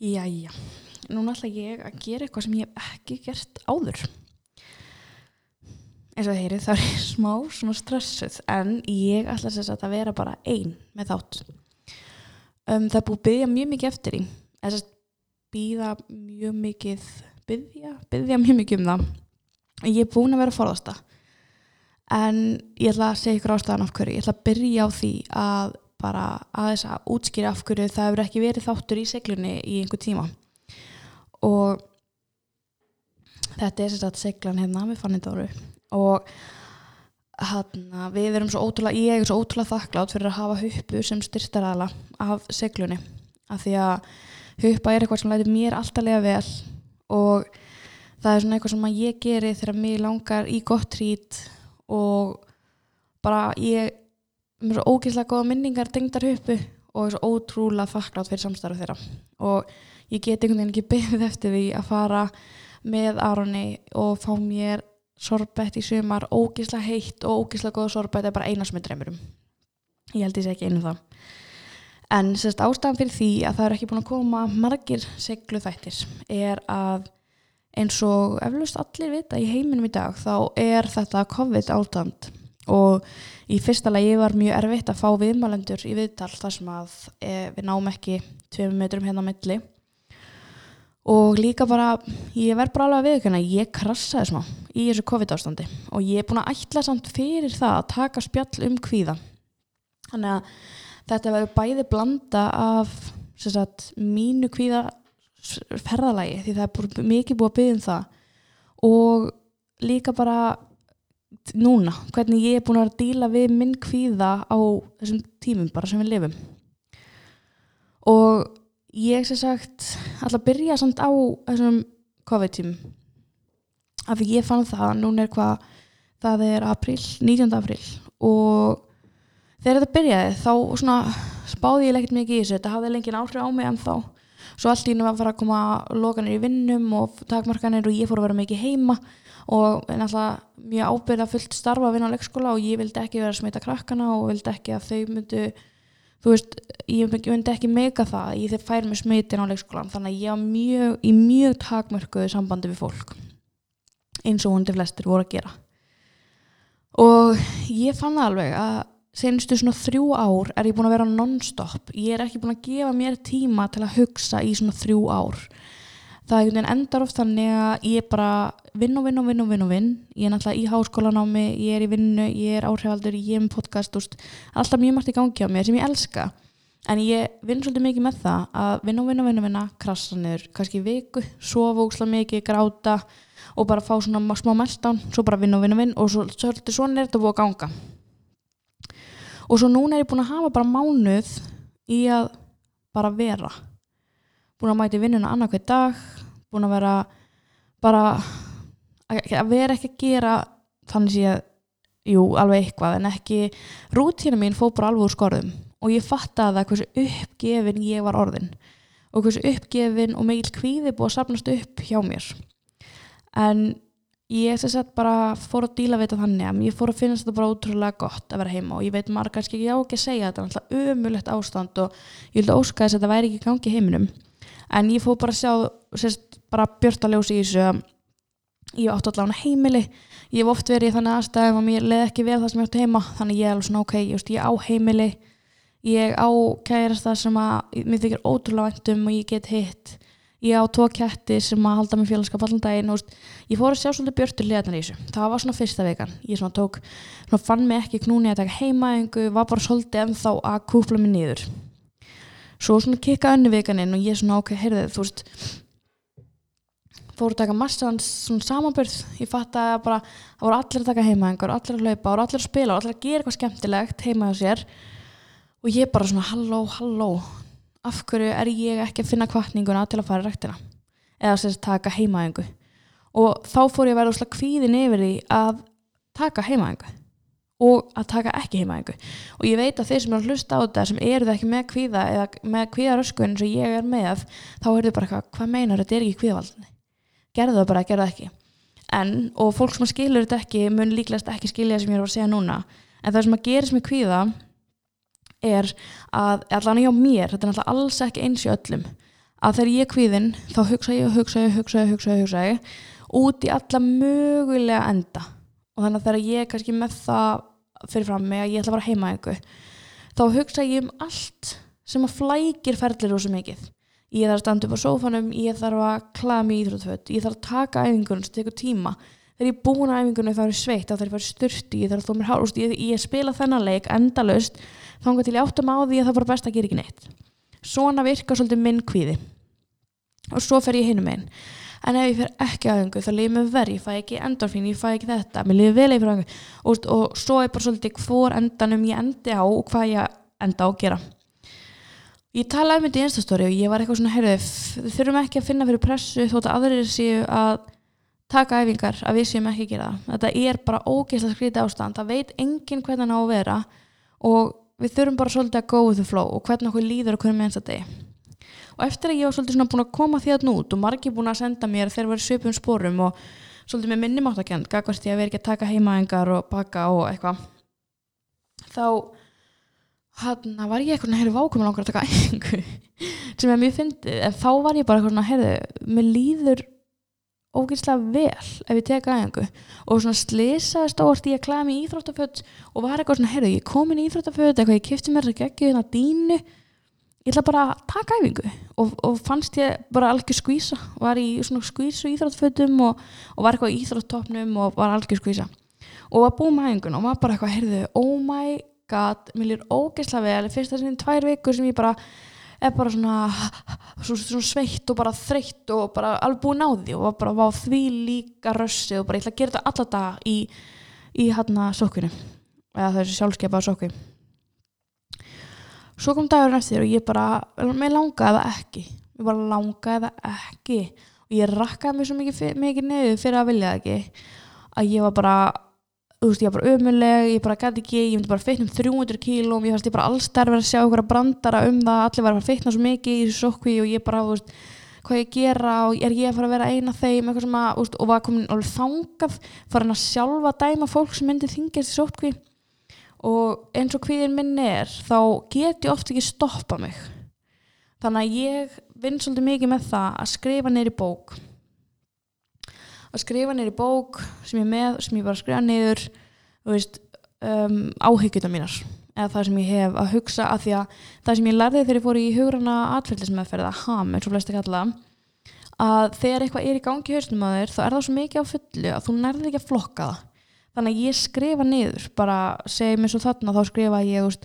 Jæja, núna ætla ég að gera eitthvað sem ég hef ekki gert áður. Eins og heyrið þá er ég smá svona stressuð en ég ætla þess að vera bara einn með þátt. Um, það er búið að byggja mjög mikið eftir í. Þess að byggja mjög mikið, byggja, byggja mjög mikið um það. Ég er búin að vera að forðast það. En ég ætla að segja ykkur ástæðan af hverju. Ég ætla að byrja á því að bara aðeins að útskýra af hverju það hefur ekki verið þáttur í seglunni í einhver tíma. Og þetta er sérstaklega seglan hérna við fannum Dóru og hana, við erum svo ótrúlega, ég er svo ótrúlega þakklátt fyrir að hafa huppu sem styrstaræðala af seglunni. Af því að huppa er eitthvað sem lætir mér alltaf lega vel og það er svona eitthvað sem ég geri þegar mér langar í gott trít og bara ég er svo ógeðslega góða minningar tengdar uppu og er svo ótrúlega þakklátt fyrir samstarfu þeirra. Og ég get einhvern veginn ekki beðið eftir því að fara með Aronni og fá mér sorbett í sumar, ógeðslega heitt og ógeðslega góða sorbett er bara eina sem er dreymurum ég held því sé ekki einu um það. En sérst ástæðan fyrir því að það er ekki búin að koma margir seglu þættir er að eins og eflust allir vita í heiminum í dag þá er þetta COVID ástand og í fyrsta lagi var mjög erfitt að fá viðmælendur í viðtal þar sem að e, við náum ekki tveim metrum hérna á milli. Og líka bara ég verð bara alveg að viðkjöna ég krassaði smá í þessu COVID ástandi og ég er búin að ætla samt fyrir það að taka spjall um kvíða. Þannig að þetta verður bæði blanda af sagt, mínu kvíða ferðalagi því það er búin, mikið búið að byggja um það. Og líka bara núna, hvernig ég er búin að díla við minn kvíða á þessum tímum bara sem við lifum. Og ég sem sagt alltaf byrja samt á þessum COVID-tímum af því ég fann það, núna er hvað það er april, 19. april og þegar þetta byrjaði þá svona spáði ég ekkert mikið í þessu, þetta hafði lengið áhrif á mig en þá svo allt í nú var að fara að koma lokanir í vinnum og takmarkanir og ég fór að vera mikið heima og náttúrulega mjög ábyrða fullt starfa að vinna á leikskóla og ég vildi ekki vera að smita krakkana og vildi ekki að þau myndu þú veist, ég myndi ekki meika það ég þeir fær með smitin á leikskólan þannig að ég var mjög, í mjög takmörkuðu sambandi við fólk eins og hundi flestir voru að gera. Og ég fann alveg að senstu svona þrjú ár er ég búin að vera non-stop. Ég er ekki búin að gefa mér tíma til að hugsa í svona þrjú ár það endar oft þannig að ég bara vinn og vinn og vinn og vinn og vinn. Ég er náttúrulega í háskólanámi, ég er í vinnu ég er áhrifaldur, ég er með podcast úst, alltaf mjög margt í gangi á mér sem ég elska. En ég vinn svolítið mikið með það að vinna og vinna og vinna, vinna krasa niður, kannski viku, sofa úkslega mikið, gráta og bara fá svona smá meltdown, svo bara vinna og vinna og vinna og svo, svolítið svona er þetta búið að ganga. Og svo núna er ég búin að hafa bara mánuð í að bara vera. Búin að mæti vinnuna annarkveð dag búin að vera bara að vera ekki að gera þannig að jú, alveg eitthvað en ekki, rútína mín fóð bara alveg úr skorðum og ég fattaði að hversu uppgefin ég var orðin og hversu uppgefin og mikil kvíði búið að sapnast upp hjá mér. En ég þess að bara fór að díla við þetta þannig að ég fór að finnast þetta bara ótrúlega gott að vera heima og ég veit kannski ekki á ekki að segja þetta er alltaf umulett ástand og ég vildi óska þess að þetta væri ekki gangi heiminum. En ég fór bara að sjá sérst, bara björnt að ljósa í þessu ég átti allavega heimili. Ég hef oft verið í þannig aðstæðum og mér leði ekki vel það sem ég átti heima þannig ég er alveg svona ok, just, ég á heimili. Ég á kærast það sem að mér þykir ótrúlega vendum og ég get hitt. Ég á tvo ketti sem að halda mig félagskap allan daginn og ég fór að sjá svolítið liðan í þessu. Það var svona fyrsta vegan ég svona tók, svona fann mig ekki knúni að taka heimaðingu var bara svolítið ennþá að kúpla mig niður. Svo svona kikka önnu veganinn og ég svona ok, heyrðu þú veist fór að taka massans samanbörð ég fatt að bara það voru allir að taka heimaðingar, allir að hlaupa, allir að spila allir að gera eitthvað skemmtilegt heima á sér. Og ég bara svona halló, halló af hverju er ég ekki að finna kvartninguna til að fara í rættina eða að taka heimaðingu og þá fór ég að vera úrslega kvíðin yfir því að taka heimaðingu og að taka ekki heimaðingu og ég veit að þeir sem er að hlusta á þetta sem eru það ekki með kvíða eða með kvíðaröskun eins og ég er með þá er þau bara hvað meinar þetta? Er ekki kvíðavaldinni gerðu það bara, gerðu það ekki. En, og fólk sem skilur þetta ekki mun líklegast ekki skilja það sem ég er að segja núna. En það sem að gerist með kvíða er að allan hjá mér, þetta er alltaf alls ekki eins í öllum að þegar ég er kvíðin þá hugsa ég og hugsa ég, hugsa ég, hugsa ég, hugsa ég út í alla mögulega enda. Og þannig að þegar ég er kannski með það fyrir fram mig að ég ætla að fara heima eitthvað þá hugsa ég um allt sem að flækir ferðlir rosa mikið ég þarf að standa upp á sófanum ég þarf að klaða mig í íþróttföt ég þarf að taka æfingunum sem tekur tíma. Þegar ég er búin að æfingunum þá er ég sveitt þá þarf ég að fara styrti, ég þarf að þó mér hár ég, ég spila þennan leik endalust þá engar til ég áttum á því að það bara best að gera ekki neitt. Svona virkar svolítið minn kvíði. Og svo fer ég hinum einn en ef ég fer ekki aðöngu þá lífið mér verð ég fæ ekki endorfín, ég fæ ekki þetta mér lífið vel yfir aðöngu og, og svo er bara svolítið hvor endanum ég endi á og hvað ég enda á að gera ég talaði um þetta í einstastóri og ég var eitthvað svona heyrðið, við þurfum ekki að finna fyrir pressu þótt að aðrir séu að taka æfingar að við séum ekki að gera það. Þetta er bara ógeðslega skrítið ástand. Það veit enginn hvernig það á að vera og við þurfum bara svolítið að go with the flow og hvernig okkur líður og hvernig með einsta deg og eftir að ég var svolítið svona búin að koma því að nút og margir búin að senda mér þegar verið svipum sporum og svolítið með minnum áttakend gagvart ég að vera ekki að taka heimaengar og baka og eitthvað þá hann var ég eitthvað hérna vákum langar að taka æfingu. Sem er mjög fyndið en þá var ég bara svona heyrðu, mér líður ógeinslega vel ef ég teka æfingu. Og svona slisaðist ég að klæða mig í Íþróttaföld og var eitthvað svona, heyrðu, ég kom inn í Íþróttaföld eitthvað, ég kipti mér þess að gegja hérna dínu ég ætla bara að taka æfingu. Og, og fannst ég bara algjör skvísa. Var í svona skvísu íþróttfötum og, og var eitthvað í íþrótttoppnum og var algjör skvísa. Og var búið með æfingun og var bara eitthvað, heyrðu, oh my god mér lýr ógeðslega vel. Fyrst þessin tvær vikur sem ég bara er bara svona, svona, svona sveitt og bara þreytt og bara alveg búin á því og bara var því líka rössi og bara ég ætla að gera þetta alla dag í, í hérna sokkinu. Eða þessi sjálfskeipaða sokki. Svo kom dagurinn eftir og ég bara mér langaði það ekki. Mér bara langaði það ekki. Og ég rakkaði mér svo mikið, mikið nefið fyrir að vilja það ekki að ég var bara þú veist, ég var bara ömuleg, ég bara gæti ekki ég myndi bara feitna um 300 kílum ég fannst ég bara allstarf að sjá okkur að brandara um það allir var að feitna svo mikið í sokkvi og ég bara, þú veist, hvað ég gera og er ég að fara að vera eina þeim eitthvað sem að, veist, og var komin alveg þangað farin að sjálfa dæma fólk sem myndi þingast í sokkvi og eins og hviðin minn er þá get ég oft ekki stoppa mig. Þannig að ég vinn svolítið mikið með það að skrifa neyri bók að skrifa neyri bók sem ég með, sem ég bara skrifa neyður um, áhyggjuna mínar eða það sem ég hef að hugsa að því að það sem ég lærði þegar ég fór í hugrana atfællismæðferða, ham eins og flesti kalla að þegar eitthvað er í gangi hausnum að þér þá er það svo mikið á fullu að þú nærði ekki að flokka það. Þannig að ég skrifa niður bara segjum eins og þarna þá skrifa ég veist,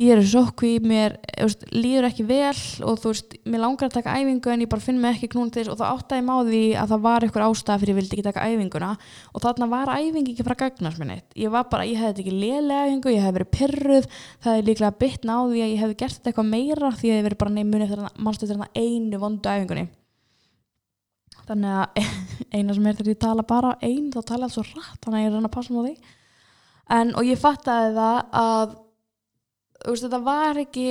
ég er sokku í mér veist, líður ekki vel og þú veist, mér langar að taka æfingu en ég bara finn mig ekki knún til þess og þá áttaði ég máði að það var eitthvað ástæða fyrir ég vildi ekki taka æfinguna og þarna var æfingi ekki frá gagnast neitt. Ég var bara, ég hefði ekki lélega æfingu ég hefði verið pyrruð, það hefði líklega bytt náði að ég hefði gert þetta eitthvað meira því ég hefði verið bara neymunni eftir þarna einu vondu æfingunni? Þannig að eina sem er þegar ég tala bara einn þá tala ég alls svo rætt þannig að ég er að passa mjög því. En og ég fattaði það að veist, þetta var ekki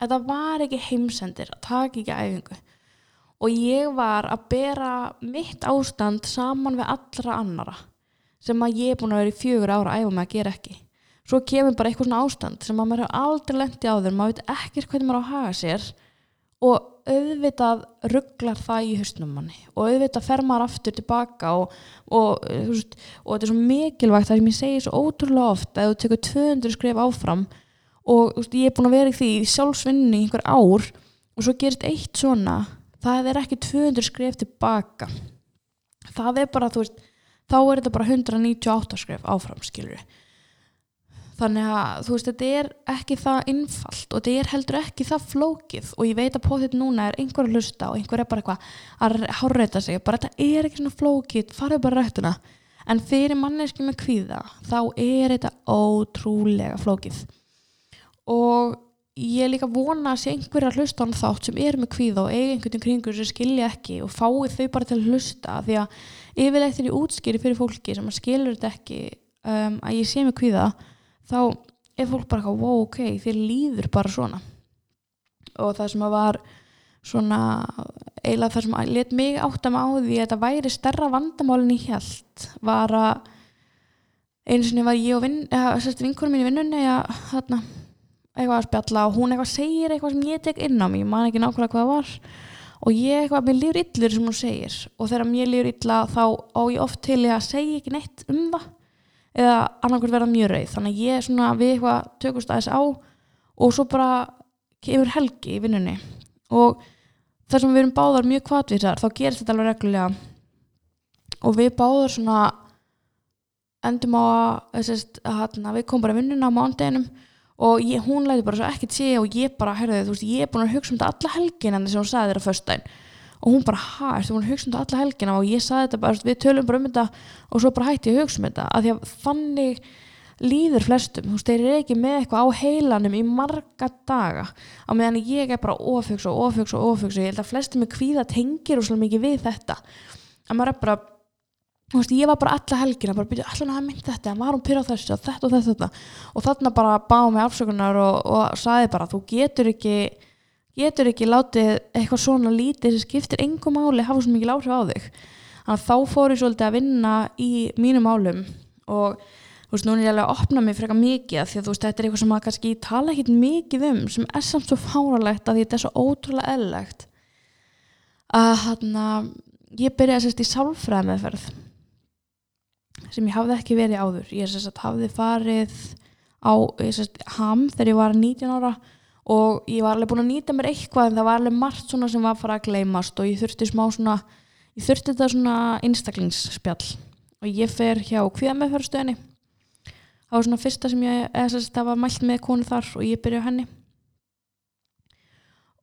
þetta var ekki heimsendir að taka ekki æfingu. Og ég var að bera mitt ástand saman við allra annara sem að ég er búin að vera í fjögur ára að æfa mig að gera ekki. Svo kemur bara eitthvað svona ástand sem að maður er aldrei lendi á þér maður veit ekki hvernig maður á að haga sér og auðvitað rugglar það í höstnum manni og auðvitað fer maður aftur tilbaka og, og, veist, og þetta er svo mikilvægt það sem ég segi svo ótrúlega oft að þú tekur 200 skrif áfram og veist, ég er búin að vera í því sjálfsvinni í einhver ár og svo gerist eitt svona það er ekki 200 skrif tilbaka það er bara þú veist þá er þetta bara 198 skrif áfram skilur þannig að þú veist þetta er ekki það innfallt og þetta er heldur ekki það flókið og ég veit að póðið núna er einhver að hlusta og einhver er bara eitthvað að hárreita sig bara þetta er ekki svona flókið, farið bara rættuna en fyrir manneski með kvíða þá er þetta ótrúlega flókið og ég líka vona að sé einhver að hlusta á hann þátt sem er með kvíða og eiga einhvern kringur sem skilja ekki og fái þau bara til að hlusta. Því að yfirleitt er ég útskýri fyrir fólki sem skilur þetta ekki um, að ég sé með kvíða þá er fólk bara eitthvað, wow, ok, þér líður bara svona. Og það sem að var svona eiginlega það sem að let mig áttam á því að þetta væri stærra vandamálin í hjælt var að einu sinni var ég og vin, vinkunum mín í vinnunni að, þarna, eitthvað að spjalla og hún eitthvað segir eitthvað sem ég tek inn á mig, ég man ekki nákvæmlega hvað það var. Og ég eitthvað, mér lífur illur sem hún segir. Og þegar mér lífur illa þá á ég oft til ég að segja ekki neitt um það. Eða annarkvæmt verða mjög reið. Þannig að ég svona við eitthvað tökust aðeins á og svo bara kemur helgi í vinnunni. Og þar sem við erum báðar mjög kvartvísar þá gerist þetta alveg reglulega. Og við báðar svona endum á að, að, að við komum bara vinnuna á mándeginum og ég, hún læti bara svo ekkert sé og ég bara, herðu þú veist, ég er búin að hugsa um þetta alla helgin en þess að hún sagði að föstdæn og hún bara, hæ, þú búin að hugsa um þetta alla helgina? Og ég sagði þetta bara, við tölum bara um þetta. Og svo bara hætti ég að hugsa um þetta að því að þannig líður flestum, þú veist, þeir eru ekki með eitthvað á heilanum í marga daga. Á meðan ég er bara ofugsa og ofugsa og ofugsa, ég held að flestum er kvíða tengir og svolítið mikið við þetta. Að maður er bara Veist, ég var bara alla helgina, bara byrja allan að hafa mynd þetta, var hún pyrra þessu og þetta og þetta, þetta. og þarna bara báði mig afsökunar og, og saði bara þú getur ekki getur ekki látið eitthvað svona lítið sem skiptir engum máli, hafa svo mikið áhrif á þig. Þannig að þá fór ég svolítið að vinna í mínum málum og þú veist, nú er ég alveg að opna mig frekar mikið því að þú veist, þetta er eitthvað sem maður kannski tala ekkit mikið um, sem er samt svo fáralegt að þetta er svo ótrúlega eðlegt að hann að ég byrjaði sérst í sálfræð meðferð sem ég hafði ekki verið áður. Ég sagt, hafði farið á sagt, ham þegar ég var 19 ára og ég var alveg búin að nýta mér eitthvað en það var alveg margt svona sem var að fara að gleymast og ég þurfti smá svona ég þurfti þetta svona einstaklingsspjall. Og ég fer hjá kvíðameðferðstöðinni það var svona fyrsta sem ég eða, sagt, það var mælt með konu þar og ég byrja henni.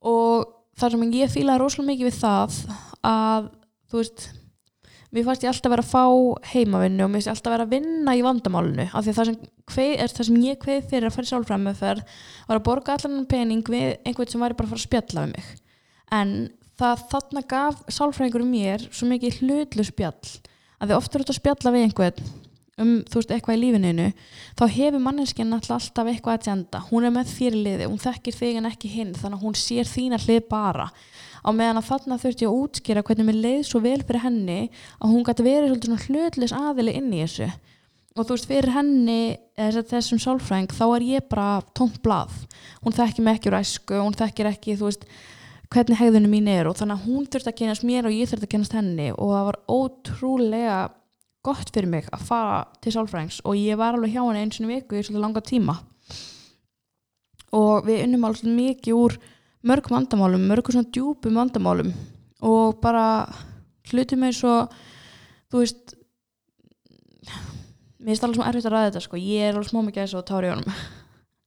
Og þar sem ég fílaði rosalega mikið við það að þú veist mér fannst ég alltaf vera að fá heimavinnu og mér fannst ég alltaf vera að vinna í vandamálunu af því að það sem, kveið, er, það sem ég kveið fyrir að fara í sálfræðmeðferð var að borga allan pening við einhvern sem væri bara að fara að spjalla við mig. En það þarna gaf sálfræðingurum mér svo mikið hlutlu spjall að því eru þetta að spjalla við einhvern um þú veist eitthvað í lífininu þá hefur manneskinn alltaf eitthvað að tjenda hún er með þér liði, hún þekkir þig en ekki hinn þannig að hún sér þína hlið bara á meðan að þarna þurfti ég að útskýra hvernig mér leið svo vel fyrir henni að hún gæti verið svona hlutlis aðili inn í þessu. Og þú veist fyrir henni þessum sálfræng þá er ég bara tómt blað. Hún þekkir mig ekki úr æsku hún þekkir ekki þú veist hvernig hegðunum mín er og þannig að hún þurfti að kynast mér og ég þurfti að kynast henni. Og það var ótrúlega gott fyrir mig að fara til sálfrængs og ég var alveg hjá henni eins og viku í svolítið langa tíma. Og við unnum alveg mikið úr mörg vandamálum, mörg svona djúpum vandamálum og bara hlutum eins og þú veist mér finnst alveg svona erfitt að ræða þetta sko. Ég er alveg smá mikið og tári á hann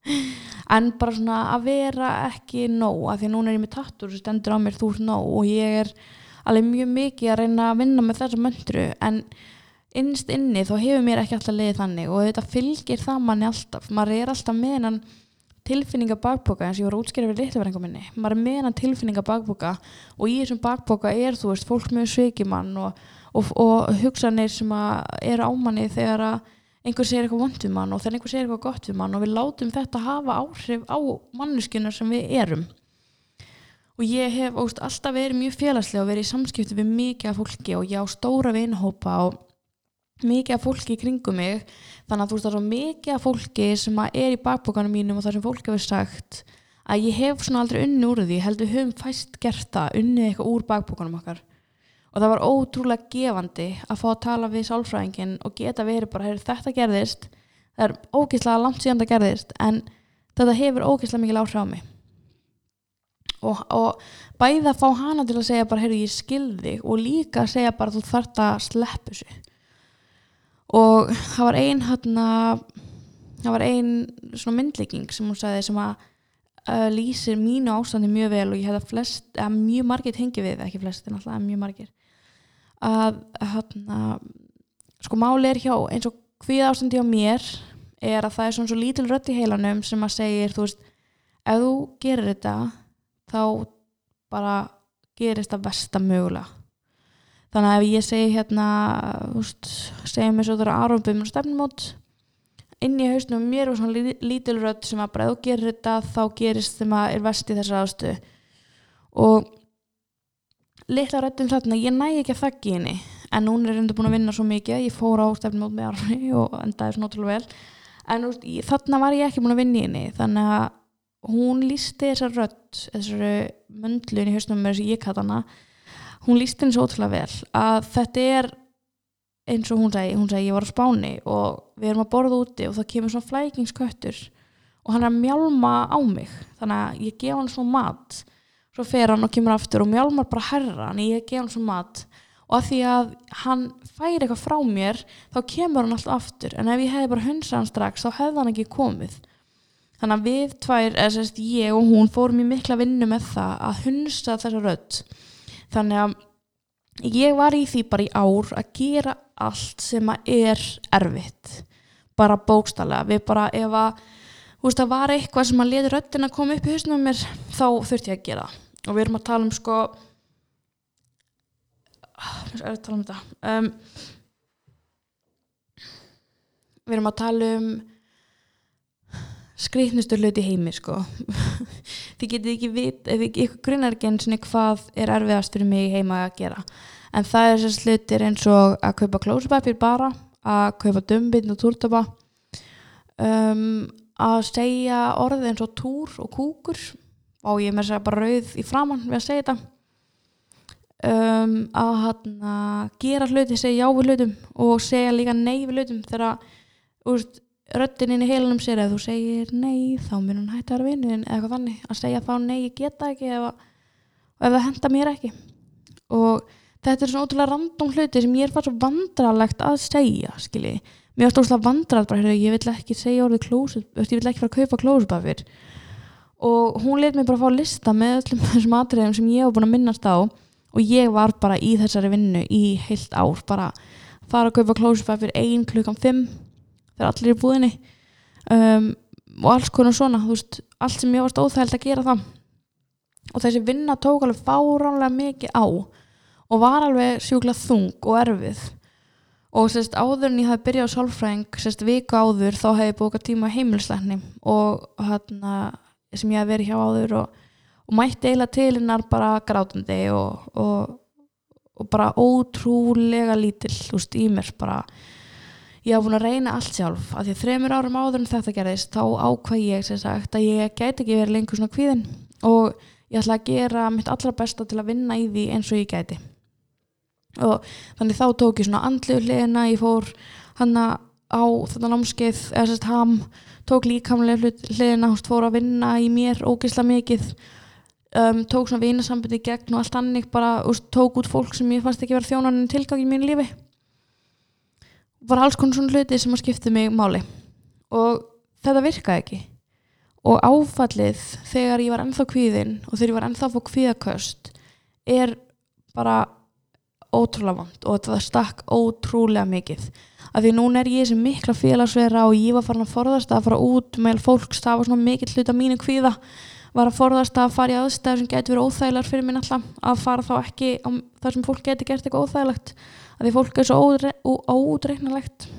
en bara svona að vera ekki nóg, af því að núna er ég með tattur sem stendur á mér þú ert nóg og ég er alveg mjög mikið að reyna að vinna með þessa möndru en innst inni þá hefur mér ekki alltaf leiðið þannig og þetta fylgir það manni alltaf. Maður er alltaf með hann tilfinninga bakboka eins og ég var að útskýra við litluverðingum minni. Maður er meðan tilfinninga bakboka og í þessum bakboka er þú veist fólk með sveikimann og, og, og hugsanir sem er ámanni þegar einhver segir eitthvað vond við mann og þegar einhver segir eitthvað gott við mann og við látum þetta hafa áhrif á manneskjuna sem við erum. Og ég hef óst, alltaf verið mjög félagslega og verið í samskiptu við mikið af fólki og ég á stóra vinhópa og mikið af fólki í kringum mig þannig að þú veist það er svo mikið af fólki sem er í bakbókanum mínum og það sem fólk hefur sagt að ég hef svona aldrei unni úr því heldur höfum fæst gert það unnið eitthvað úr bakbókanum okkar. Og það var ótrúlega gefandi að fá að tala við sálfræðingin og geta verið bara þetta gerðist það er ógeðslega langt síðan það gerðist en þetta hefur ógeðslega mikið láhrif á mig. Og, og bæða að fá hana til að segja bara heyrðu ég skilði og líka að segja bara þú þart að sleppu sig og það var ein hérna það var ein svona myndlegging sem hún sagði sem að uh, lýsir mínu ástandi mjög vel og ég hef flest, eða mjög margir tengi við ekki flest en alltaf mjög margir. Að hérna sko máli er hjá eins og hvið ástandi á mér er að það er svona svo lítil rött í heilanum sem að segir þú veist, ef þú gerir þetta þá bara gerist það versta mögulega þannig að ef ég segi hérna úst, segjum eins og það eru aðrópum og stefnumót inn í hausnum mér og svona lítilrödd sem að bara þú gerir þetta þá gerist þeim að er vest í þessar ástu og litla röddum þarna ég næ ekki að þakki henni en hún er reynda búin að vinna svo mikið ég fór á stefnumót með armi og endaði svona ótrúlega vel. En úst, þarna var ég ekki búin að vinna henni þannig að hún lísti þessar rödd þessari möndlun í hausnum með ég hana hún lísti henni svo ótrúlega vel að þetta er eins og hún segi, hún segi ég var á spáni og við erum að borða úti og það kemur svona flækingsköttur og hann er að mjálma á mig þannig að ég gef hann svona mat. Svo fer hann og kemur aftur og mjálmar bara herra en ég gef hann svona mat. Og að því að hann færi eitthvað frá mér þá kemur hann alltaf aftur. En ef ég hefði bara hunsað hann strax þá hefði hann ekki komið. Þannig að við tvær, eða sérst ég og hún fórum í mikla vinnu með það að hunsa þessa rödd þannig að ég var í því bara í ár að gera allt sem að er erfitt. Bara bókstallega við bara ef að þú veist það var eitthvað sem að leti röddin að koma upp í hausnum mér þá þurfti ég að gera og við erum að tala um sko við erum að tala um þetta. Um, við erum að tala um skrýtnustu hluti heimi sko. Þið getið ekki vit ef ykkur grunnar eins og hvað er erfiðast fyrir mig heima að gera. En það er þessi hlutir eins og að kaupa klósupapir bara að kaupa dömbinn og túrtapa um, að segja orðið eins og túr og kúkur. Og ég með segja bara rauð í framann við að segja þetta. Um, að hana, gera hluti, segja já við hlutum og segja líka nei við hlutum þegar úrst röddinn inn í heilanum sér ef þú segir nei þá mun hann hætta að vera vinnin eða eitthvað þannig. Að segja þá nei ég geta ekki ef það henda mér ekki. Og þetta er svona ótrúlega random hluti sem ég er fast vandralegt að segja skilji, mér er stóðslega vandrað bara, ég vil ekki segja orðið klósut ég vil ekki fara að kaupa klósutbafir og hún let mér bara fá lista með öllum þessum atriðum sem ég hef búin að minnast á og ég var bara í þessari vinnu í heilt ár, bara fara að kaupa klósutbafir ein klukkan 5 þegar allir er búðinni. Um, og alls konar svona veist, allt sem ég varst óþægild að gera það. Og þessi vinna tók alveg fáránlega mikið á og var alveg sjúkla þung og erfið. Og sérst áður en ég hafði byrjað á sálfræðing sérst viku áður þá hef ég búið tíma heimilslækni og hérna sem ég hef verið hjá áður og, og mætti eiginlega til hennar bara grátandi og, og, og bara ótrúlega lítill úst, í mér bara ég hafa búin að reyna allt sjálf. Af því að þremur árum áður en þetta gerðist þá ákvað ég sem sagt að ég gæti ekki verið lengur svona kvíðin og ég ætla að gera mitt allra besta til að vinna í því eins og ég gæti. Og þannig þá tók ég svona andlu hliðina ég fór hanna á þetta námskeið eða sérst ham tók líkamlega hliðina fór að vinna í mér ógeðsla mikið. Um, tók svona vinasambandi gegn og allt annig bara úst, tók út fólk sem ég fannst ekki verið þjónan tilgang í mínu lífi var alls konar svona hluti sem að skipta mig máli. Og þetta virkaði ekki. Og áfallið þegar ég var ennþá kvíðinn og þegar ég var ennþá fór kvíðaköst er bara ótrúlega vant og þetta stakk ótrúlega mikið. Af því núna er ég sem mikla félagsverða og ég var farin að forðast að fara út með fólks, það var svona mikill hlut af mínu kvíða. Var að forðast að fara í aðstæður sem getur verið óþægilegar fyrir minn alltaf að fara þá ekki á þar sem fólk getur gert eitthvað óþægilegt að því fólk er svo ódreiknalegt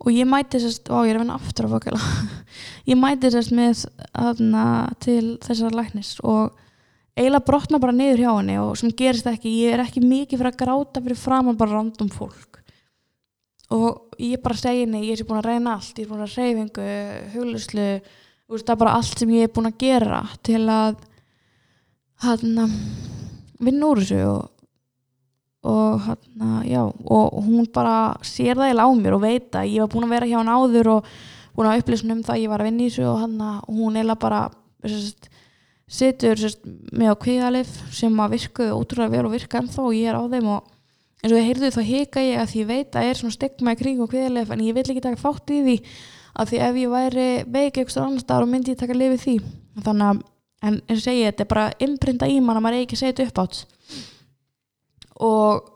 og ég mæti sérst, á ég er að vinna aftur á fokala ég mæti sérst með aðna til þessar læknis og eiginlega brotna bara niður hjá henni og sem gerist ekki, ég er ekki mikið fyrir að gráta fyrir fram að bara random fólk. Og ég bara segi henni, ég er búin að reyna allt ég er búin að reyfingu, hugluslu það er bara allt sem ég er búin að gera til að hann vinna úr þessu og og hann, já, og hún bara sér það eða á mér og veit að ég var búin að vera hjá hann áður og búin að upplýsa um það að ég var að vinna í þessu og og hún eða bara sest, situr sest, með á kvíðalif sem að virkuði ótrúlega vel og virka ennþá og ég er á þeim og eins og ég heyrðu þá hika ég að því ég veit að ég er svona stegma í kring og kvíðalif en ég vil ekki taka fátt í því að því ef ég væri veik eitthvað annar staðar og myndi ég taka lifið því. Þannig að, en og segi og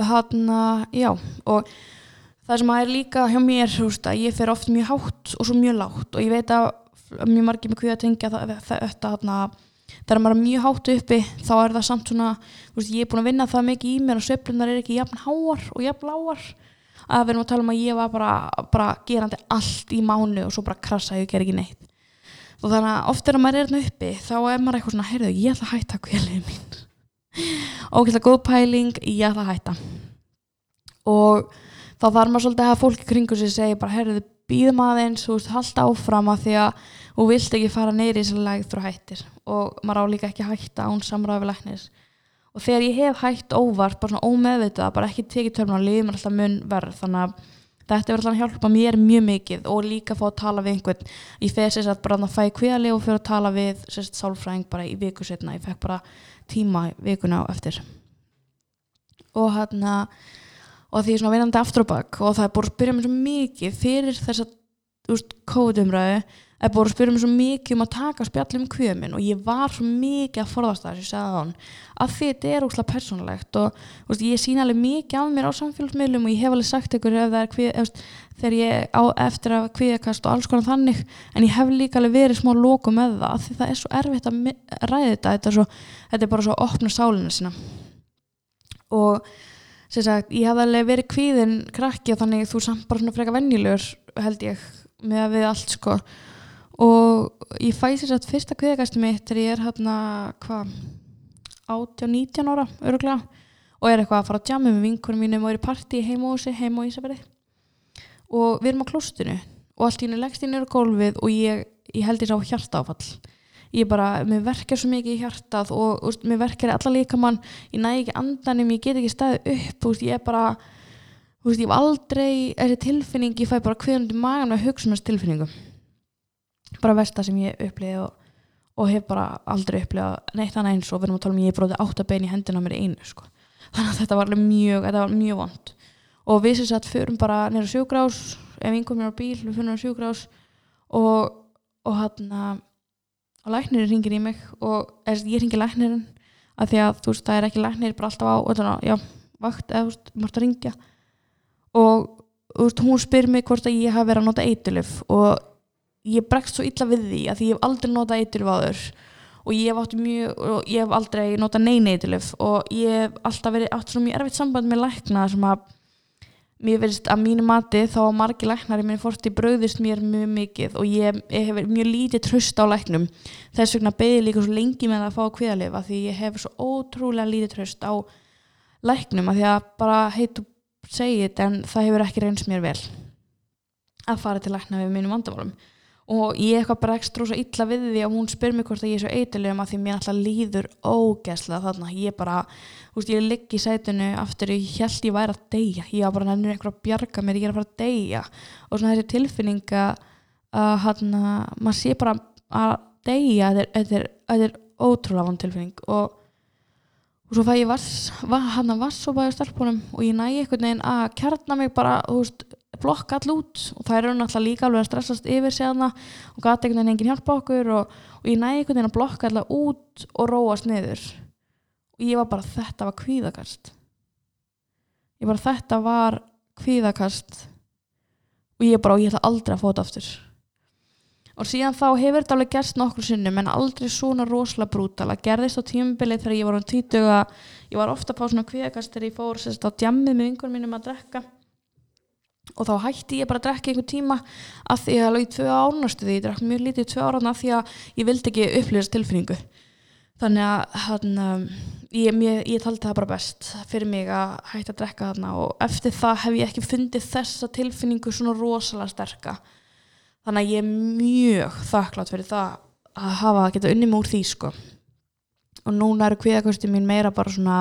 hann já og það sem að er líka hjá mér veist, ég fer oft mjög hátt og svo mjög látt og ég veit að mjög margir með hvað að tengja þetta þegar maður er mjög hátt uppi þá er það samt svona veist, ég er búin að vinna það mikið í mér og söflunar er ekki jafn háar og jafn lágar. Að við erum að tala um að ég var bara, bara gerandi allt í mánu og svo bara krasa ég ger ekki neitt. Og þannig að oft er að maður er hérna uppi þá er maður eitthvað svona, heyrðu ég ætla að hætta kvelið mín ógæðilega góð pæling ég ætla að hætta. Og þá þarf maður svolítið að hafa fólki kringu sig segja bara herruðu býðum aðeins, þú veist, halda áfram að því að þú vilt ekki fara neyri í þessari lægð frá hættir. Og maður á líka ekki að hætta án samræði við læknis. Og þegar ég hef hætt óvart, bara svona ómeðvitað bara ekki tekið törnum að liðum alltaf mun verð þannig að þetta verður alltaf að hjálpa mér mjög mikið og líka að fá að tala við einhvern. Ég feði sér að bara að fæ kvíðali og fyrir að tala við sérst sálfræðing bara í viku setna ég fekk bara tíma vikuna á eftir. Og hérna og því svona vinandi aftur og bakk og það er búin að spyrja mér svo mikið fyrir þess að COVID-umræðu er búin að spyrja mér svo mikið um að taka spjallum kvömin og ég var svo mikið að forðast það sem ég segði á hann að þetta er ósláð persónulegt og veist, ég sína alveg mikið af mér á samfélagsmiðlum og ég hef alveg sagt ykkur þegar ég á eftir að kviðakast og alls konar þannig en ég hef líka alveg verið smá lóku með það því það er svo erfitt að ræða þetta þetta er, svo, þetta er bara svo að opna sálinu sína. Og sagt, ég hef alveg verið kvíðin krakki og þannig þú samt bara svona freka vennilegur held ég með að við allt sko og ég fæði sér að fyrsta kviðagæstu mitt þegar ég er hérna hvað 18-19 ára öruglega og er eitthvað að fara að jamma með vinkunum mínum og er í parti heima á þessi, heima á Ísaberi og við erum á klostinu og allt í henni leggst inn í gólfið og ég, ég held ég sá hjarta áfall ég bara, mér verkar svo mikið í hjartað og úst, mér verkar allar líka mann ég næ ekki andanum, ég get ekki staðið upp úst, ég er bara úst, ég hef aldrei, þessi tilfinning ég fæ bara hverjandi magan með hugsunast tilfinningu bara versta sem ég uppliði og, og hef bara aldrei upplifað neitt annað eins og við erum að tala um ég bróði áttabein í hendina mér einu sko. þannig að þetta var mjög, þetta var mjög vond og við sem sagt förum bara neyra sjúgrás ef einhvern er á bíl, við fyrir á sjúgrás og, og hann að og læknirinn ringir í mig og er, ég ringi læknirinn að því að þú veist það er ekki læknir bara alltaf á og þannig að já, vakt eða þú veist, maður að ringja og þú veist, hún spyr mig hvort að ég hafi verið að nota eitilif og ég bregst svo illa við því að ég hef aldrei notað eitilif áður og ég hef átt mjög, og ég hef aldrei notað neina eitilif og ég hef alltaf verið átt svo mjög erfitt samband með lækna sem að mér finnst að mínu mati þá að margi læknar í minni fórsti bröðist mér mjög mikið og ég, ég hef mjög lítið tröst á læknum. Þess vegna beði líka svo lengi með að fá kviðalifa því ég hef svo ótrúlega lítið tröst á læknum að því að bara heitu segið en það hefur ekki reynst mér vel að fara til lækna við mínum vandamálum og ég eitthvað bara ekstra svo illa við því að hún spyr mér hvort að ég er svo eitthilegum að því mér alltaf líður ógæslega þarna. Ég bara, þú veist, ég ligg í sætunu aftur, ég held ég væri að deyja. Ég var bara nefnir eitthvað að bjarga mér, ég er að fara að deyja. Og svona þessi tilfinninga að hann að maður sé bara að deyja þetta er, er, ótrúlega von tilfinning. Og, og svo fæ ég vass, hann að vass og bæði starfbúnum og ég næ einhvern veginn að kjarna mig bara, þú veist blokka all út og það eru náttúrulega líka alveg að stressast yfir segna og gata einhvern veginn enginn hjálpa okkur og, og ég næði einhvern veginn að blokka alltaf út og róast niður. Og ég var bara þetta var kvíðakast. Ég bara þetta var kvíðakast. Og ég bara og ég ætla aldrei að fóta aftur. Og síðan þá hefur þetta alveg gerst nokkur sinnum en aldrei svona rosalega brútal. Að gerðist á tímbilið þegar ég var um títuga. Ég var ofta á svona kvíðakast þegar ég fór sérst á djammið með vingur mínum að drekka og þá hætti ég bara að drekka einhver tíma að því að alveg í tvö ánastu því ég drekka mjög lítið tvö að því að ég vildi ekki upplýðast tilfinningu. Þannig að hann, um, ég, ég, ég taldi það bara best fyrir mig að hætta að drekka þarna og eftir það hef ég ekki fundið þessa tilfinningu svona rosalega sterka. Þannig að ég er mjög þakklátt fyrir það að hafa að geta unni múr því sko. Og núna eru kviðakosti mín meira bara svona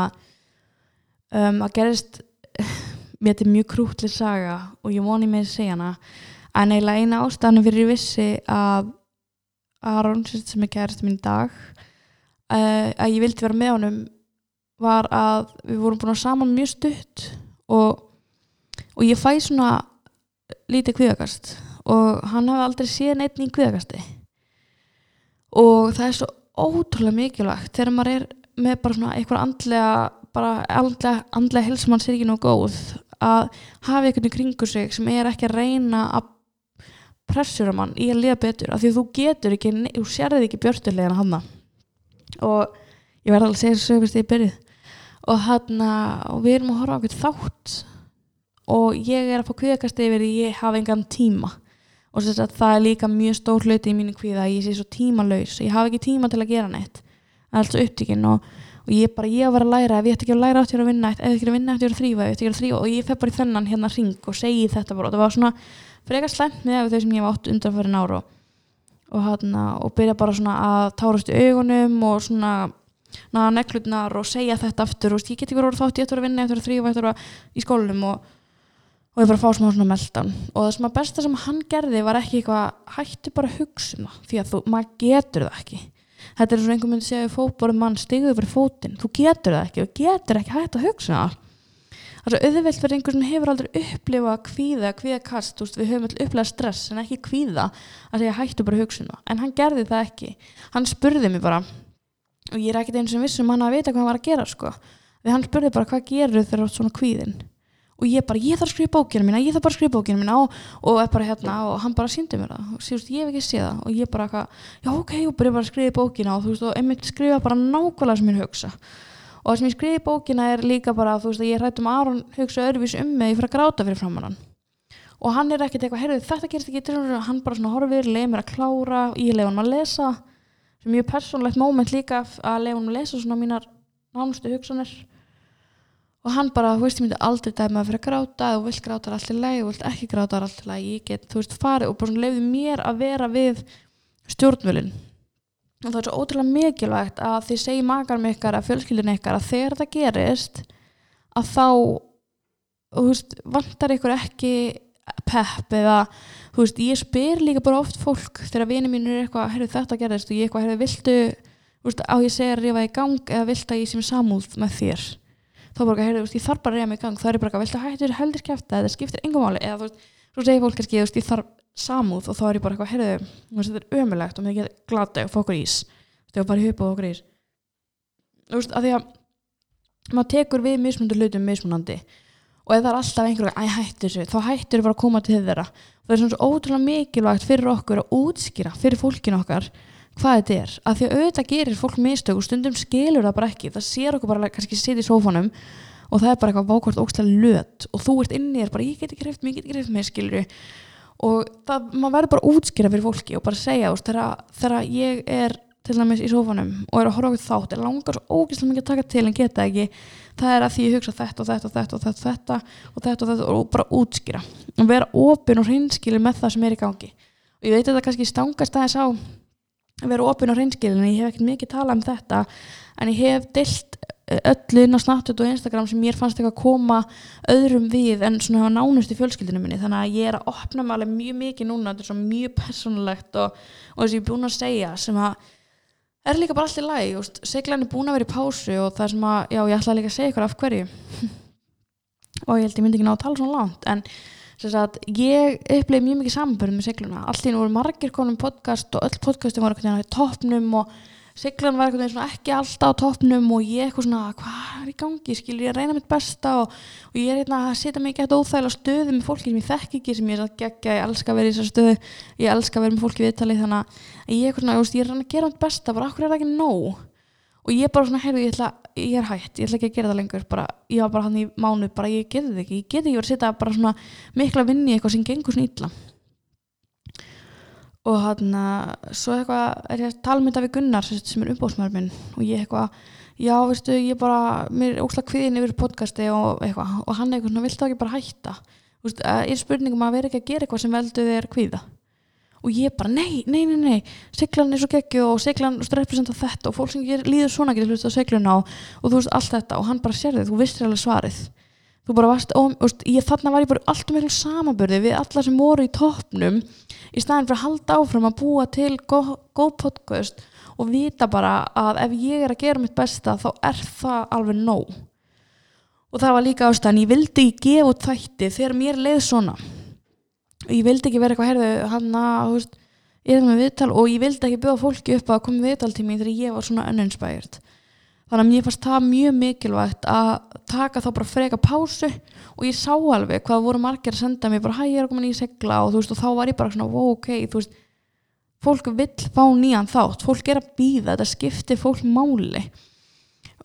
um, að gerist mér þetta er mjög krútli saga og ég voni mig að segja hana. En eiginlega eina ástæðan fyrir ég vissi að Aron sem er kærist minn í dag uh, að ég vildi vera með honum var að við vorum búin að saman mjög stutt og, og ég fæ svona lítið kviðagast og hann hafi aldrei séð neitt í kviðagasti og það er svo ótrúlega mikilvægt þegar maður er með bara svona eitthvað andlega bara andlega, andlega helsumann sér ekki nú góð að hafa einhvern kringu sig sem er ekki að reyna að pressura mann í að liða betur af því þú getur ekki, þú sérði ekki björnstulegina hanna og ég verði alveg að segja þessu sögust í byrjuð. Og hann og við erum að horfa á eitthvað þátt og ég er að fá kvíðakast yfir ég hafa engan tíma. Og að það er líka mjög stór hluti í mínu kvíða að ég sé svo tímalauðs ég hafa ekki tíma til að gera neitt. Alltaf upptíkin og og ég bara, ég var að læra ef ég ætti ekki að læra átti að vinna ef ég ætti ekki að vinna átti að þrýfa, að þrýfa og ég fef bara í þennan hérna ring og segi þetta bara. Og það var svona frekar slæmt með þau sem ég var átt undan fyrir náru og, og, hana, og byrja bara svona að tárast í augunum og svona naða neklutnar og segja þetta aftur. Og ég get ekki verið þátt, ég ætti að vinna, ég ætti að þrýfa, ég ætti að í skólinum og, og ég bara fá smá svona meldan og það sem að besta sem hann gerði var ekki eitthvað hætti bara að hugsa um það því að þú, maður getur það ekki þetta er svona einhvern veginn að segja fótbórum mann stigðu fyrir fótinn, þú getur það ekki og getur ekki hægt að hugsa um það það er auðvelt fyrir einhvern sem hefur aldrei upplifað kvíða, kvíðakast við höfum alltaf upplifað stress en ekki kvíða að segja hættu bara að hugsa um það. En hann gerði það ekki, hann spurði mér bara og ég er ekkert eins og vissum hann að vita hvað hann var að gera sko. því hann spurði bara hvað gerur þegar svona kvíðin og ég bara, ég þarf að skrifa bókina mína ég þarf bara að skrifa bókina mína og, og, hérna, og hann bara síndi mér það. Og síðust, ég hef ekki séð það og ég bara, já ok, og byrja bara að skrifa bókina og þú veist, og einmitt skrifa bara nákvæmlega sem ég hugsa. Og það sem ég skrifi bókina er líka bara, þú veist, ég hrættum að Aron hugsa öðruvís um mig fyrir að gráta fyrir framann og hann er ekkert eitthvað, heyrðu þetta gerst ekki hann bara svona horfir, leið mér að klára ég leið hann að lesa. Mjög persónlegt móment líka að leið hann að lesa svona mínar nánustu hugsanir og hann bara, þú veist, ég myndi aldrei dæma að gráta, þú vilt gráta alltaf læg þú vilt ekki gráta alltaf læg, ég get, þú veist, farið. Og bara leiði mér að vera við stjórnvölin og það er svo ótrúlega mikilvægt að þið segi makar með ykkar að fjölskyldin ykkar að þegar það gerist að þá þú veist, vantar ykkur ekki pepp eða þú veist, ég spyr líka bara oft fólk þegar vinið mín er eitthvað, herru þetta gerist og ég eitthvað, herru, viltu veist, á ég segja að rífa í gang eða vilt að ég sem samúð með þér þá bara, heyrðu, ég þarf bara að reyja mig í gang. Það er bara, viltu hættur heldur kæfta eða skiptir engum máli. Eða þú veist, svo segir fólk kannski ég þarf samúð og þá er ég bara heyrðu, þetta er ömulegt og mér get glada og fá okkur ís, þú veist, bara hupað okkur ís. Þú veist, að því að maður tekur við mismundur hlutum mismunandi og ef það er alltaf einhverju að hættu þessu, þá hættur þau bara að koma til þeirra. Það er svona svo ótrúlega mikilvægt fyrir okkur að útskýra fyrir fólkinu okkar hvað þetta er, af því að auðvitað gerir fólk mistök og stundum skilur það bara ekki. Það sér okkur bara kannski sitt í sófanum og það er bara eitthvað vákvært ógstlega löt og þú ert inni þér bara ég get ekki hreift mig, ég get ekki hreift mig, skilur og það, maður verður bara útskýra fyrir fólki og bara segja, veist, þegar, ég er til dæmis í sófanum og er að horfa okkur þátt er langar svo ógæslega mikið að taka til en geta ekki það er að því ég hugsa þetta og þetta og þetta og þetta og þetta og þetta og þetta og bara útskýra og vera ofin og hreinskilin með það sem er í gangi. Og ég veit að þetta kannski stangast aðeins á vera ofin á reynskilinu, ég hef ekkert mikið talað um þetta en ég hef dilt eh, öllu inn á Snapchat og Instagram sem mér fannst eitthvað að koma öðrum við en svona nánust í fjölskyldinu minni. Þannig að ég er að opna mig alveg mjög mikið núna þetta er svona mjög personlegt og, og þess að ég er búin að segja sem að er líka bara allt í læg seglan er búin að vera í pásu og það er sem að já ég ætla líka að segja ykkur af hverju. Og ég held ég myndi ekki ná að tala svona langt en Að ég uppleiði mjög mikið sambörn með segluna allt í nú voru margir konum podcast og öll podcastum var eitthvað í toppnum og seglan var eitthvað ekki alltaf á toppnum og ég eitthvað svona hvað er í gangi, skilur ég að reyna mitt besta? Og, og ég er hérna að setja mig ekki eitthvað óþægilega stöðu með fólki sem ég þekk ekki sem ég er að gegja, ég elska að vera í þessar stöðu ég elska að vera með fólki viðtalið þannig að ég, eitthvað, ég er að gera mitt besta bara okkur er það ekki nóg og ég bara svona, heyrðu, ég, ætla, ég er hægt ég ætla ekki að gera það lengur, bara, ég var bara hann í mánu bara ég geti þetta ekki, ég geti ekki verið að setja bara svona mikla vinni í eitthvað sem gengur svona ítla og hann svo eitthvað er ég að tala þetta við Gunnar sem er umbóðsmaður minn. Og ég eitthvað, já veistu, ég bara mér er óslag kviðin yfir podcasti og eitthvað. Og hann eitthvað, viltu ekki bara hætta? Vist, er spurningum að vera ekki að gera eitthvað sem veldu þér kviða og ég bara nei, nei, nei, nei. Seglan er svo geggju og seglan representa þetta. Og fólk sem líður svona getur hlusta á segluna og, og þú veist allt þetta. Og hann bara sér þið, þú vistir alveg svarið. Þú bara varst, og, og ég, þarna var ég bara alltaf miklu samabörði við alla sem voru í toppnum í staðin fyrir að halda áfram að búa til góð, góð podcast og vita bara að ef ég er að gera mitt besta þá er það alveg nóg. Og það var líka ástæðan, ég vildi gefa þætti þegar mér leið svona ég vildi ekki vera eitthvað herðu hann að, þú veist, ég er með viðtal? Og ég vildi ekki bjóða fólki upp að koma viðtal til mér þegar ég var svona uninspired. Þannig að mér fannst það mjög mikilvægt að taka þá bara freka pásu og ég sá alveg hvað voru margir að senda mér bara hæ ég er að koma nýja segla og þú veist og þá var ég bara svona wow, ok, þú veist. Fólk vill fá nýjan þátt, fólk er að býða þetta skiptir fólk máli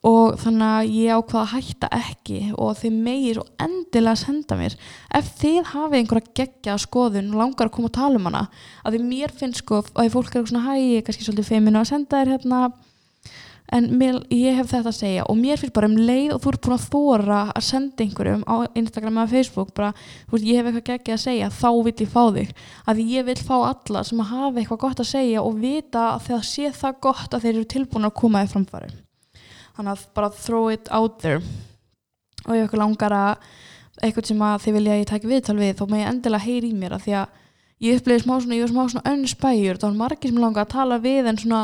og þannig að ég ákvaða að hætta ekki og þið megir og endilega senda mér. Ef þið hafið einhverja gegja skoðun og langar að koma að tala um hana að því mér finnst sko að fólk er svona hæ, ég er kannski svolítið feiminu að senda þér hérna. En mér, ég hef þetta að segja og mér finnst bara um leið og þú ert búin að þóra að senda einhverjum á Instagram eða Facebook bara, þú veist, ég hef eitthvað geggið að segja þá vil ég fá þig, að ég vil fá alla sem hafa eitthvað gott að segja og vita að þannig að bara throw it out there. Og ég eitthvað langar að eitthvað sem að þið vilja að ég tæki viðtal við þá má ég endilega heyri í mér að því að ég uppleiði smá svona, ég var smá svona önnspæjur þá var margir sem langa að tala við en svona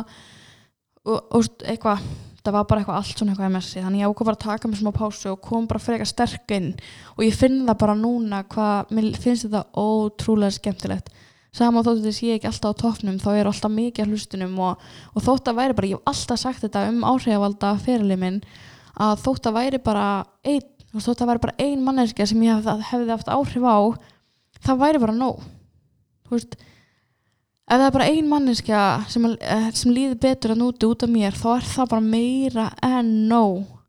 og, og eitthvað það var bara eitthvað allt svona eitthvað MS-i þannig ég ákvað bara að taka mig smá pásu og kom bara freka sterk inn. Og ég finn það bara núna hvað, mér finnst þetta ótrúlega skemmtilegt sama þóttu þess ég ekki alltaf á toppnum þá er alltaf mikið hlustunum og, og þótt að væri bara, ég hef alltaf sagt þetta um áhrifvalda fyrirlið minn að þótt að væri bara ein, þótt að væri bara ein manneska sem ég hef, hefði haft áhrif á það væri bara nóg. Þú veist ef það er bara ein manneska sem, eh, sem líður betur að núti út af mér þá er það bara meira en nóg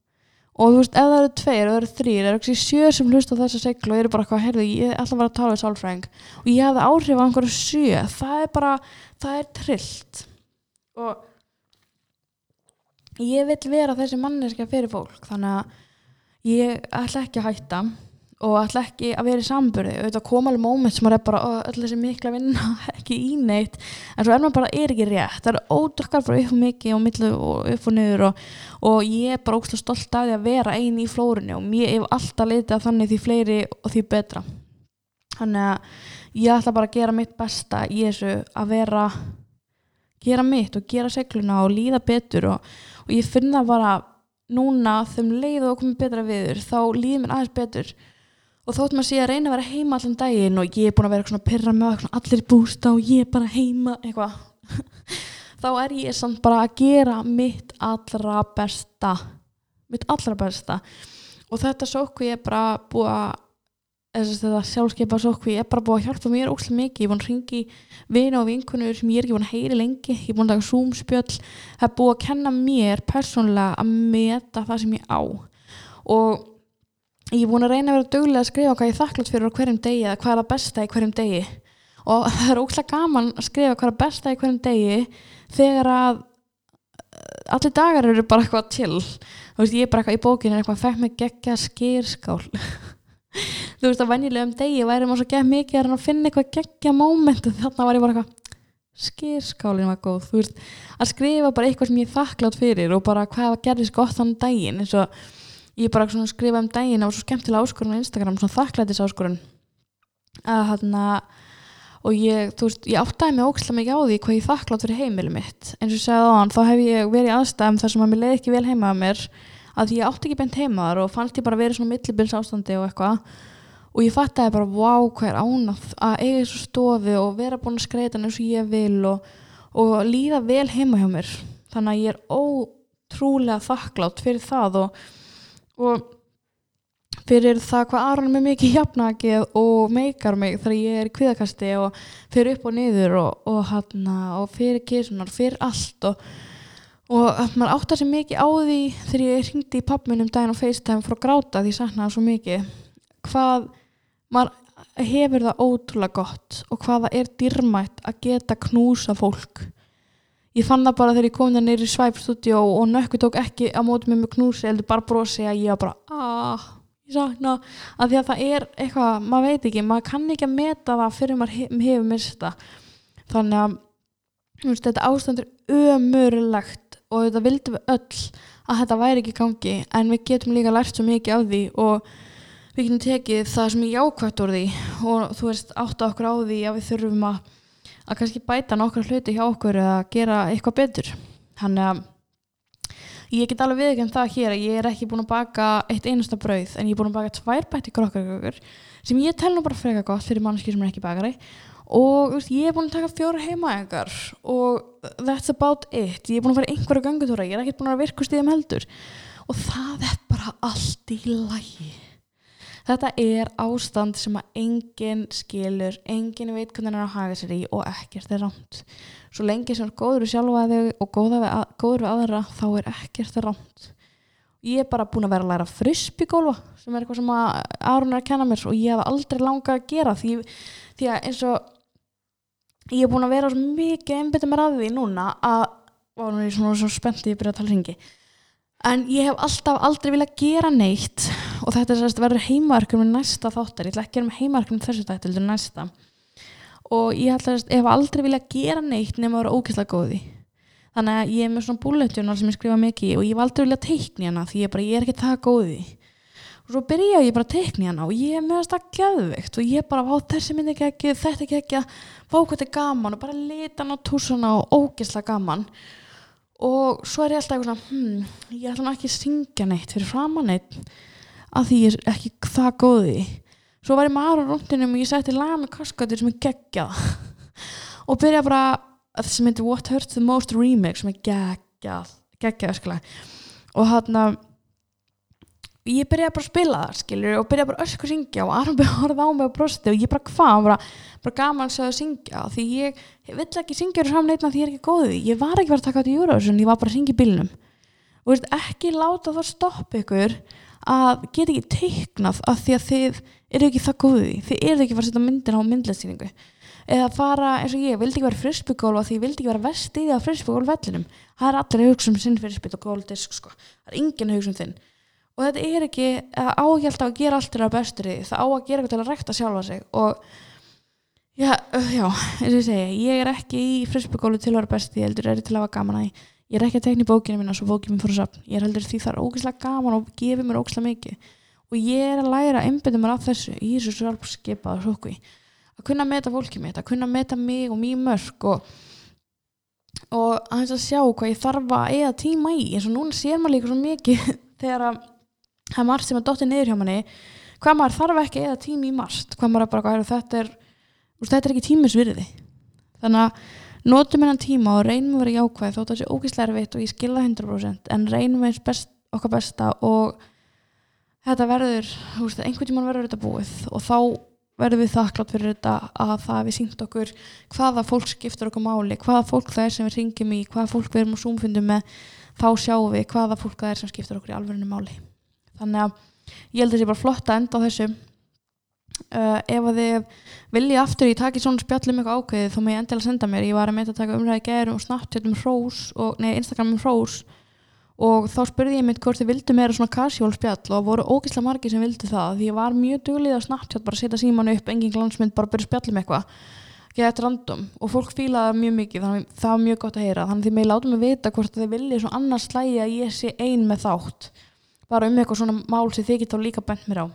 og þú veist, ef það eru tveir, ef það eru þrýr er ekki sjö sem hlusta á þessa seglu og eru bara hvað, heyrðu, ég ætla að vera að tala við sálfræðing. Og ég hefði áhrif á einhverju sjö. Það er bara, það er trillt. Og ég vil vera þessi manneska fyrir fólk þannig að ég ætla ekki að hætta og ætla ekki að vera í samburði og þetta kom alveg móment sem maður er bara öll þessi mikla vinna ekki í neitt. En svo er maður bara, er ekki rétt. Það er ódökkar bara upp og mikið og millu og upp og niður og, og ég er bara ógst stolt af því að vera eini í flórunni og ég hef alltaf litið þannig því fleiri og því betra. Þannig að ég ætla bara að gera mitt besta í þessu að vera gera mitt og gera segluna og líða betur og, og ég finna bara núna þeim leið og komið betra viður þá líður mér aðeins betur og þótt maður sé að reyna að vera heima allan daginn og ég er búin að vera svona pyrra með allir bústa og ég er bara heima eitthvað þá er ég samt bara að gera mitt allra besta mitt allra besta. Og þetta sókvi er bara búið að þetta sjálfskeipa sókvi er bara búið að hjálpa mér óslega mikið. Ég er búin að ringi vina og vinkunur sem ég er ekki búin að heyri lengi. Ég er búin að taka zoom-spjöll. Það er búið að kenna mér persónlega að meta það sem ég á. Og ég er búin að reyna að vera dögulega að skrifa hvað ég er þakklátt fyrir á hverjum degi eða hvað er það besta í hverjum degi. Og það er óslægt gaman að skrifa hvað er það besta í hverjum degi þegar að eh, allir dagar eru bara eitthvað til þú veist ég er bara eitthvað í bókinu eitthvað fekk mig gegja skýrskál þú veist að venjulegum degi væri maður svo gegn mikið að finna eitthvað gegja móment og þarna var ég bara eitthvað skýrskálin var góð. Þú veist að skrifa bara eitthvað sem ég er þakklátt fyrir og bara hvað gerðist gott þann daginn eins og ég bara skrifa um daginn á svo skemmtilega áskorun á Instagram, svona þakklætis áskorun að hérna og ég, þú veist, ég áttæði mig ókslega mikið á því hvað ég þakklátt fyrir heimilu mitt. Eins og ég segði á hann, þá hef ég verið í aðstæðum þar sem að mér leiði ekki vel heima að mér að ég átti ekki beint heimaðar og fannst ég bara verið svona millibils ástandi og eitthvað. Og ég fattæði bara, wow, hvað er ánað að eiga þessu stofi og vera búin að skreita eins og ég vil og, og líða vel heima hjá mér. Þannig að ég er ótrúlega þakklátt fyrir það og og fyrir það hvað Aron er mikið hjapnakið og meikar mig þegar ég er í kviðakasti og fyrir upp og niður og, og, hana, og fyrir kísunar, fyrir allt og, og maður áttar sér mikið á því þegar ég ringdi í pappminum daginn á FaceTime að gráta því saknaði svo mikið hvað maður hefur það ótrúlega gott og hvaða er dyrmætt að geta knúsa fólk ég fann það bara þegar ég kom það neyri í svæpstúdjó og nökku tók ekki mótum með mig knúsi eða bara brosi að ég var bara aah, ég sakna. Að því að það er eitthvað, maður veit ekki maður kann ekki að meta það fyrir maður hef, hefur mista þannig að veist, þetta ástand er ömurlegt og þetta vildum við öll að þetta væri ekki gangi en við getum líka lært svo mikið á því og við getum tekið það sem er jákvæmt úr því og þú veist átt okkur á því að við þurfum að að kannski bæta nokkar hluti hjá okkur eða gera eitthvað betur. Þannig að ég get alveg viðkjönd það hér að ég er ekki búin að baka eitt einasta brauð en ég er búin að baka tvær bætti krokkarkökur sem ég tel nú bara freka gott fyrir mannski sem er ekki bakari. Og veist, ég er búin að taka fjóra heimaengar og that's about it. Ég er búin að fara einhverju gangutúra ég er ekki búin að virka stíðum heldur. Og það er bara allt í lægi Þetta er ástand sem að enginn skilur, enginn veit hvernig það er að haga sér í og ekkert er rámt. Svo lengi sem er góður við sjálfa þig og góður við, að, góður við aðra þá er ekkert rámt. Ég er bara búin að vera að læra frisbygólfa sem er eitthvað sem að Aron er að kenna mér og ég hef aldrei langað að gera því, því að eins og ég er búin að vera mikið einbitið mér að því núna að og nú er ég svona svo spennt ég byrja að tala hringi en ég hef alltaf aldrei viljað gera neitt og þetta er sérst verður heimaverkum með næsta þáttar, ég ætla ekki að gera með heimaverkum þessu þetta heldur næsta. Og ég ætla að hef aldrei viljað gera neitt nema að vera ókvæslega góði þannig að ég er með svona búleitjónal sem ég skrifa mikið og ég hef aldrei viljað teikni hana því ég, bara, ég er ekki það góði og svo byrja ég bara að teikni hana og ég er með það gæðveikt og ég bara, vá þessi myndi ekki þetta ekki ekki vá hvað þetta er gaman. Og bara lita hann á túsana og ógislega gaman og svo er ég alltaf eitthvað hmm, ég ætla ekki að syngja neitt fyrir framann neitt að því ég er ekki það góði svo var ég maður á rúndinum og ég sætti laga með kaskatur sem er geggjað. Og byrja bara sem heitir What Hurts the Most Remix sem er geggjað geggjað öskulega og hann að ég byrjaði bara að spila það skilur og byrjaði bara ösku að syngja og Aron byrjaði að horfa á mig og brosti og ég bara hvað bara, bara gaman að syngja því ég, ég vill ekki syngja þér saman eitthvað því ég er ekki góðið ég var ekki verið að taka átt í Eurovision ég var bara að syngja í bílnum. Og veist, ekki láta það stoppa ykkur að geta ekki teiknað af því að þið eru ekki það góðið þið eru ekki fara að setja myndin á myndlæstingu eða fara eins og ég, vildi ekki vera frisbygólf og því vildi ekki vera vestið á frisbygólf vellinum það er allir að hugsa um sinn frisbygólf sko. það er engin að hugsa um þinn og þetta er ekki áhjalt að gera allt til að bestur í það á að gera eitthvað til að rekta sjálfa sig. Og já, já eins og ég segi, ég er ekki í frisbygólu til að vera besti, ég heldur er til að hafa gaman að ég er ekki að tekna í bókinu mín og svo bókinu mín fór að sapna, ég er heldur því það er ógislega gaman og gefið mér ógislega mikið. Og ég er að læra að einbita mér af þessu í þessu sjálfskeipaða sókvi. Að kunna að meta fólkið mitt, að kunna að meta mig og mjög mörg og, og að þess að sjá hvað ég þarf að eða tíma í, eins og núna sér maður líka svo mikið þegar að það er margt sem er dóttið niður hjá manni hvað maður þarf ekki eða tími í margt hvað maður er bara, hvað, þetta er þetta er ekki tímisvirði þannig að notum hennan tíma og reynum að vera jákvæð þótt að það sé ógíslega erfitt og ég skilða 100% en reynum eins best, okkar besta og þetta verður veist, einhvern tíman verður þetta búið og þá verður við þakklátt fyrir þetta að það við sínt okkur hvaða fólk skiptur okkur máli, hvaða fólk það er sem við ringjum í, hvaða fólk við erum á súmfundum með þá sjáum við hvaða fólk það er sem skiptur okkur í alverðinu máli þannig að ég held að það sé bara flott að enda á þessu. Uh, ef að þið vilja aftur ég taki svona spjallum eitthvað ákveðið þá með ég endilega senda mér, ég var að meita að taka umræði gerum og snabbt hérna um hrós og, nei, Instagram um hrós. Og þá spurði ég mitt hvort þið vildu meira svona casual spjall og voru ógeðslega margi sem vildu það. Því ég var mjög duglið að snabbt bara setja símanu upp, engin glansmynd, bara byrja spjallum eitthvað. Ekki þetta random og fólk fílaði mjög mikið þannig það var mjög gott að heyra. Þannig því mig látum að vita hvort þið viljið svona annars slægi að ég sé ein með þátt bara um eitthvað svona mál sem þið geta líka bent mér á.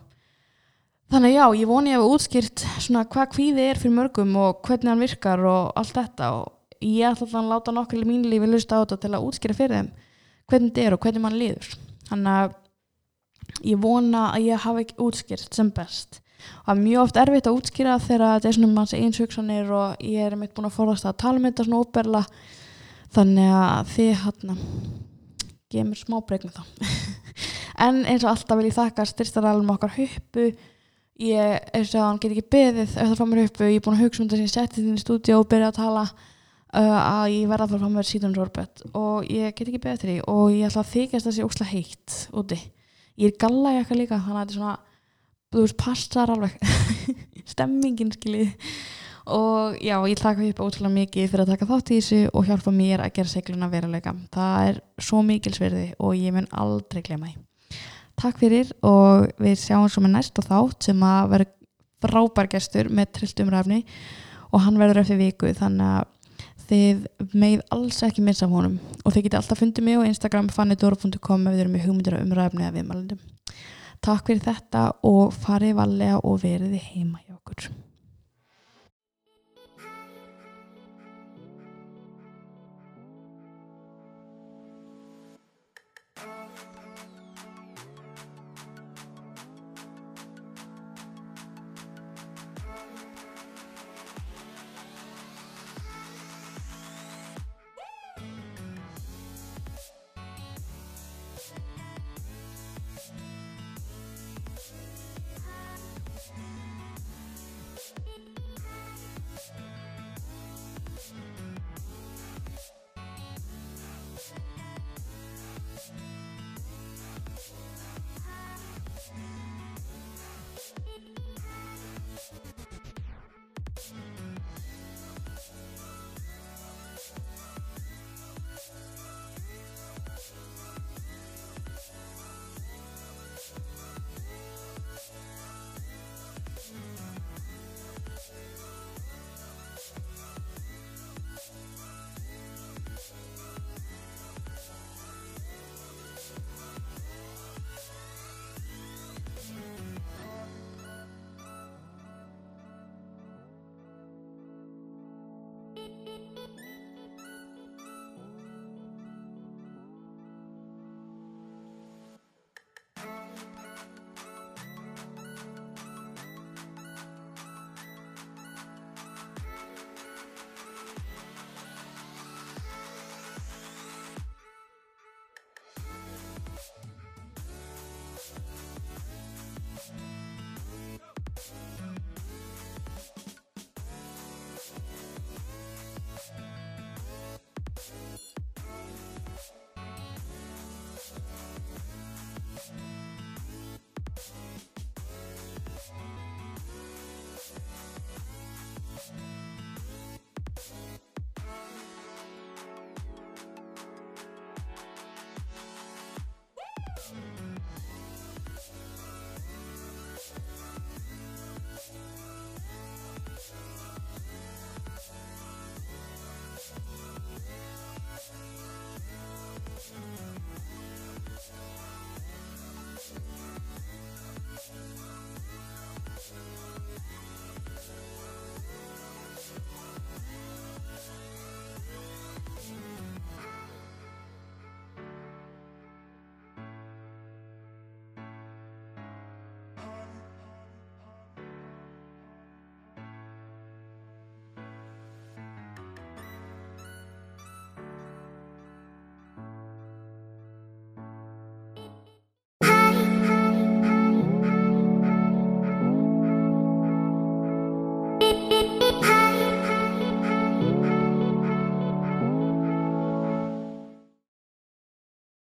Þannig já, ég voni að hef útskýrt svona hvað kvíði er fyrir mörgum og hvernig hann virkar og allt þetta og ég ætla að láta nokkur í mín lífi lusta á þetta til að útskýra fyrir þeim hvernig þetta er og hvernig mann líður. Þannig að ég vona að ég hafa ekki útskýrt sem best. Og það er mjög oft erfitt að útskýra þegar þetta er svona manns eins hugsanir og ég er meitt búin að forðast að tala með um þetta svona óperla þannig að þið hann gefa mér smá breyk með það en eins og alltaf vil ég þakka styrstaræðalum okkar huppu. Ég eins og hann get ekki beðið ef það fá mér huppu, ég er búin að hugsa um þess að ég setti þinn í stúdíu og byrja að tala uh, að ég verða að fara fá mér síðan sorbet. Og ég get ekki beðið til því. Og ég ætla að þykast að sé óslægt heitt úti. Ég er galla í eitthvað líka þannig að þetta er svona, þú veist, passar alveg stemmingin skiljið og já, ég taka upp ótrúlega mikið fyrir að taka þátt í þessu og hjálpa mér að gera segluna veruleika. Það er svo mikilsverði og ég mun aldrei glema því Takk fyrir og við sjáum svo með næsta þátt sem að vera frábær gestur með trilltumræfni og hann verður eftir viku þannig að þið með alls ekki missa honum og þið geti alltaf fundið mig á Instagram fannidora.com ef þið eru með hugmyndir og umræfni að viðmælundum. Takk fyrir þetta og farið valega og veriði heima hjá okkur.